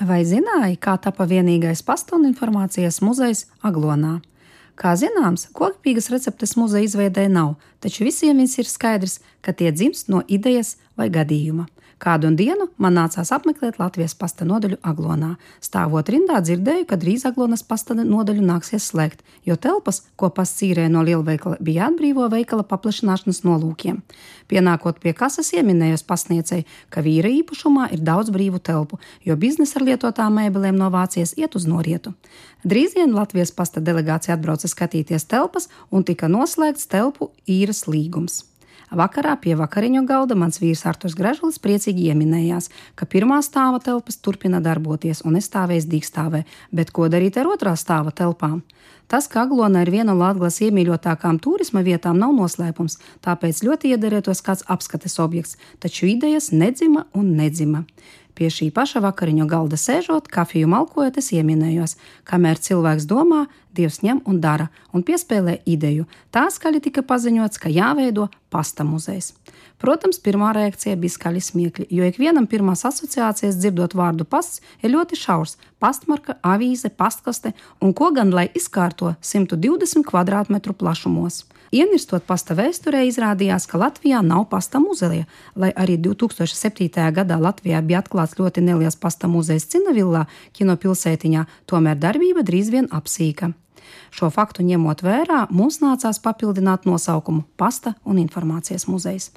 Vai zināji, kā tapa vienīgais pasta un informācijas muzejs Aglonā? Kā zināms, kokpīgas receptes muzeja izveidē nav, taču visiem ir skaidrs, ka tie dzimst no idejas vai gadījuma. Kādu dienu man nācās apmeklēt Latvijas pasta nodaļu Aglonā. Stāvot rindā, dzirdēju, ka drīz Aglonas pasta nodaļu nāksies slēgt, jo telpas, ko pasts īrēja no lielveikala, bija atbrīvo veikala paplašināšanas nolūkiem. Pienākot pie kases, ieminējos pasniedzēju, ka vīra īpašumā ir daudz brīvu telpu, jo biznesa ar lietotām mēbelēm no Vācijas iet uz norietu. Drīz vien Latvijas pasta delegācija atbrauca skatīties telpas un tika noslēgts telpu īres līgums. Vakarā pie vakariņu galda mans vīrs Artus Gražulis priecīgi ieminējās, ka pirmā stāva telpas turpina darboties un nestāvēs dīkstāvē, bet ko darīt ar otrā stāva telpām? Tas, ka Aglona ir viena no Latvijas iemīļotākām turisma vietām, nav noslēpums, tāpēc ļoti iederētos kāds apskates objekts, taču idejas nedzima un nedzima. Pie šī paša vakariņu galda sēžot, kafiju malkojot, es ieminējos, kamēr cilvēks domā, Dievs ņem un dara, un piespēlē ideju. Tā skaļi tika paziņots, ka jāveido pasta muzejs. Protams, pirmā reakcija bija skaļi smiekļi, jo ikvienam pirmās asociācijas dzirdot vārdu pasts ir ļoti šaurs - pastmarka, avīze, pastkaste un ko gan lai izkārto 120 km2 plašumos. Ienirstot pasta vēsturē, izrādījās, ka Latvijā nav pasta muzeja. Lai arī 2007. gadā Latvijā bija atklāts ļoti neliels pasta muzejs Cinavillā, kinopilsētiņā, tomēr darbība drīz vien apsīka. Šo faktu ņemot vērā, mums nācās papildināt nosaukumu Pasta un informācijas muzejs.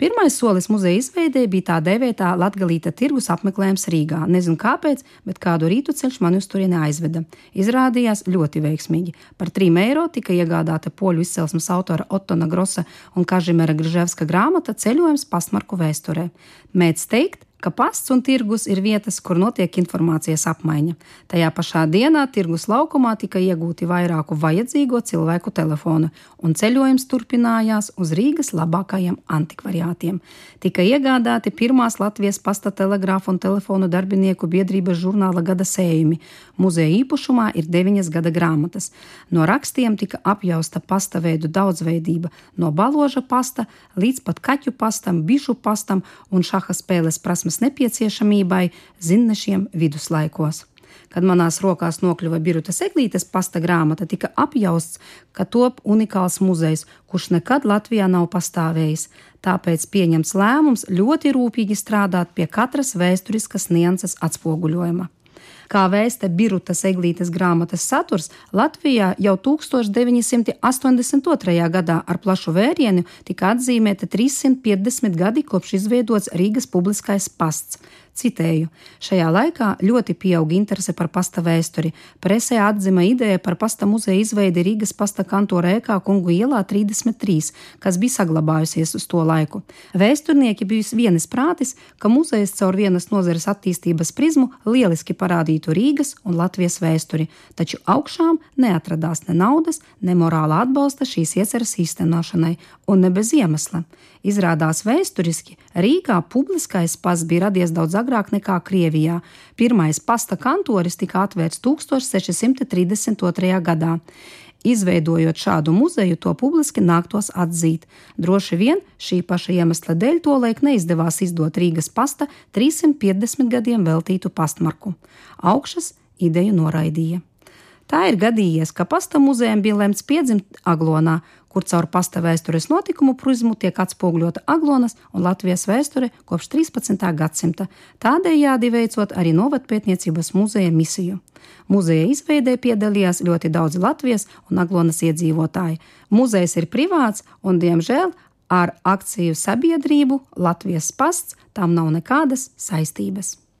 Pirmais solis muzeja izveidē bija tā dēvētā Latgalīta tirgus apmeklējums Rīgā. Nezinu kāpēc, bet kādu rītu ceļš mani uz turieni aizveda. Izrādījās ļoti veiksmīgi. Par 3 eiro tika iegādāta poļu izcelsmes autora Ottona Grosa un Kažimera Grževska grāmata Ceļojums pastmarku vēsturē. Mēdz teikt, ka pasts un tirgus ir vietas, kur notiek informācijas apmaiņa. Tajā pašā dienā tirgus laukumā tika iegūti vairāku vajadzīgo cilvēku telefonu, un ceļojums turpinājās uz Rīgas labākajiem antikvariātiem. Tika iegādāti pirmās Latvijas pasta telegrāfa un telefonu darbinieku biedrības žurnāla gada sējumi. Muzeja īpašumā ir deviņas gada grāmatas. No rakstiem tika apjausta pasta veidu daudzveidība, no baloža pasta līdz pat kaķu pastam, bišu pastam un šaha spēles prasmes izaugsmas nepieciešamībai zinnešiem viduslaikos. Kad manās rokās nokļuva Birutas Eglītes pasta grāmata, tika apjausts, ka top unikāls muzejs, kurš nekad Latvijā nav pastāvējis. Tāpēc pieņems lēmums ļoti rūpīgi strādāt pie katras vēsturiskas nianses atspoguļojuma. Kā vēsta Birutas Eglītes grāmatas saturs, Latvijā jau 1982. gadā ar plašu vērienu tika atzīmēta 350 gadi kopš izveidots Rīgas publiskais pasts. Citēju: Šajā laikā ļoti pieauga interese par pasta vēsturi. Presē atzima ideja par pasta muzeja izveidi Rīgas pasta kantora ēkā Kungu ielā 33, kas bija saglabājusies uz to laiku. Vēsturnieki bija vienas prātis, ka muzejs caur vienas nozares attīstības prizmu lieliski parādītu Rīgas un Latvijas vēsturi, taču augšām neatradās ne naudas, ne morāla atbalsta šīs ieceres īstenošanai, un ne bez iemesla. Izrādās vēsturiski Rīgā publiskais pasts bija radies daudz agrāk nekā Krievijā. Pirmais pasta kantoris tika atvērts 1632. gadā. Izveidojot šādu muzeju, to publiski nāktos atzīt. Droši vien šī paša iemesla dēļ tolaik neizdevās izdot Rīgas pasta 350 gadiem veltītu pastmarku. Augšas ideju noraidīja. Tā ir gadījies, ka pasta muzejam bija lemts piedzimt Aglonā, kur caur pasta vēstures notikumu prizmu tiek atspoguļota Aglonas un Latvijas vēsture kopš 13. gadsimta, tādējādi veicot arī novatpētniecības muzeja misiju. Muzeja izveidē piedalījās ļoti daudz Latvijas un Aglonas iedzīvotāji. Muzejs ir privāts un, diemžēl, ar akciju sabiedrību Latvijas pasts tam nav nekādas saistības.